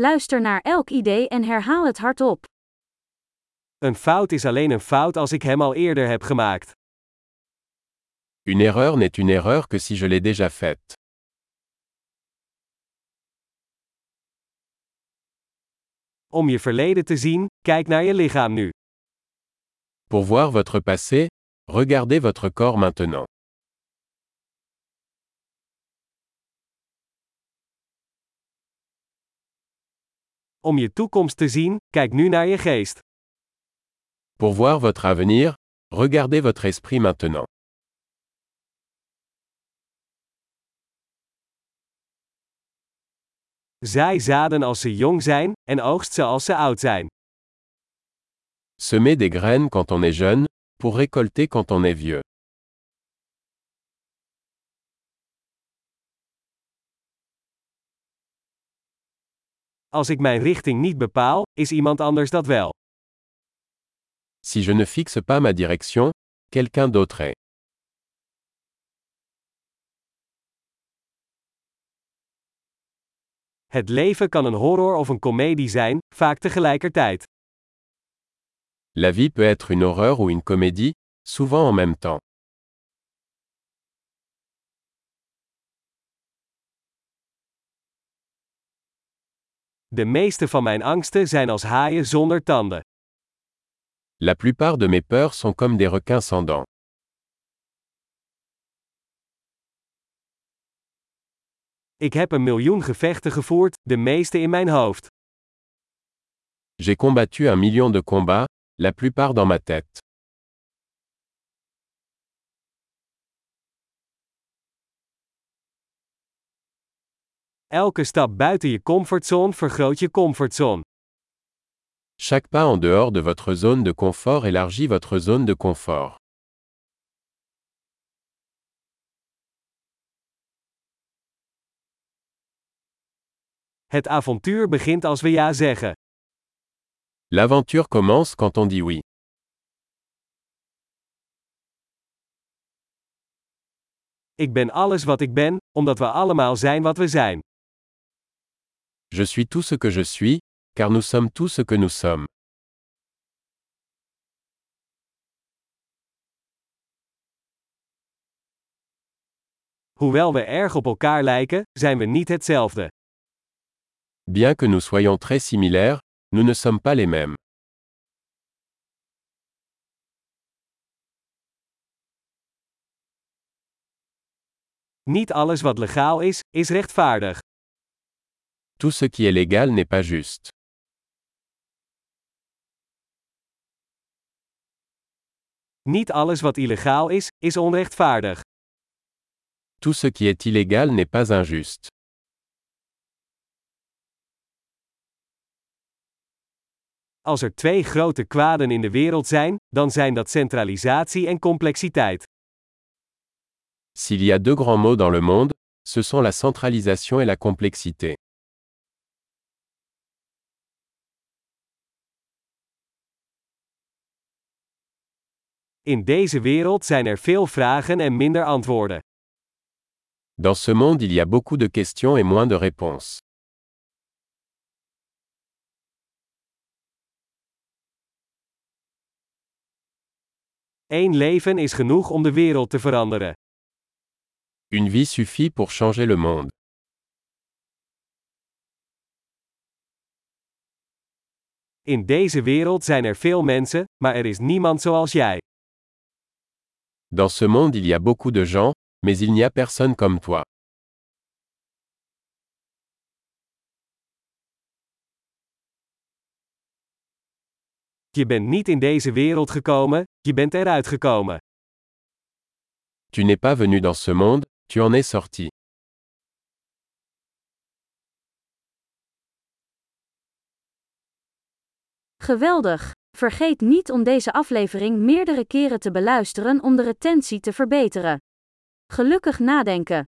Luister naar elk idee en herhaal het hardop. Een fout is alleen een fout als ik hem al eerder heb gemaakt. Une erreur n'est une erreur que si je l'ai déjà faite. Om je verleden te zien, kijk naar je lichaam nu. Pour voir votre passé, regardez votre corps maintenant. Om je toekomst te zien, kijk nu naar je geest. Pour voir votre avenir, regardez votre esprit maintenant. Zaai zaden als ze jong zijn, en oogst ze als ze oud zijn. Semez des graines quand on est jeune, pour récolter quand on est vieux. Als ik mijn richting niet bepaal, is iemand anders dat wel. Si je ne fixe pas ma direction, quelqu'un d'autre est. Het leven kan een horror of een komedie zijn, vaak tegelijkertijd. La vie peut être une horreur ou une comédie, souvent en même temps. De meeste van mijn angsten zijn als haaien zonder tanden. La plupart de mes peurs sont comme des requins sans dents. Ik heb een miljoen gevechten gevoerd, de meeste in mijn hoofd. J'ai combattu un million de combats, la plupart dans ma tête. Elke stap buiten je comfortzone vergroot je comfortzone. Chaque pas en dehors de votre zone de confort élargit votre zone de confort. Het avontuur begint als we ja zeggen. L'aventure commence quand on dit oui. Ik ben alles wat ik ben, omdat we allemaal zijn wat we zijn. Je suis tout ce que je suis, car nous sommes tout ce que nous sommes. Hoewel we erg op elkaar lijken, zijn we niet hetzelfde. Bien que nous soyons très similaires, nous ne sommes pas les mêmes. Niet alles wat legaal is, is rechtvaardig. Tout ce qui est légal n'est pas juste. Niet alles wat illegaal is, is onrechtvaardig. Tout ce qui est illégal n'est pas injuste. Als er twee grote kwaden in de wereld zijn, dan zijn dat centralisatie en complexiteit. S'il y a deux grands mots dans le monde, ce sont la centralisation et la complexité. In deze wereld zijn er veel vragen en minder antwoorden. Dans ce monde il y a beaucoup de questions et moins de réponses. Eén leven is genoeg om de wereld te veranderen. Une vie suffit pour changer le monde. In deze wereld zijn er veel mensen, maar er is niemand zoals jij. Dans ce monde il y a beaucoup de gens, mais il n'y a personne comme toi. Je bent niet in deze wereld gekomen, je bent eruit gekomen. Tu n'es pas venu dans ce monde, tu en es sorti. Geweldig! Vergeet niet om deze aflevering meerdere keren te beluisteren om de retentie te verbeteren. Gelukkig nadenken!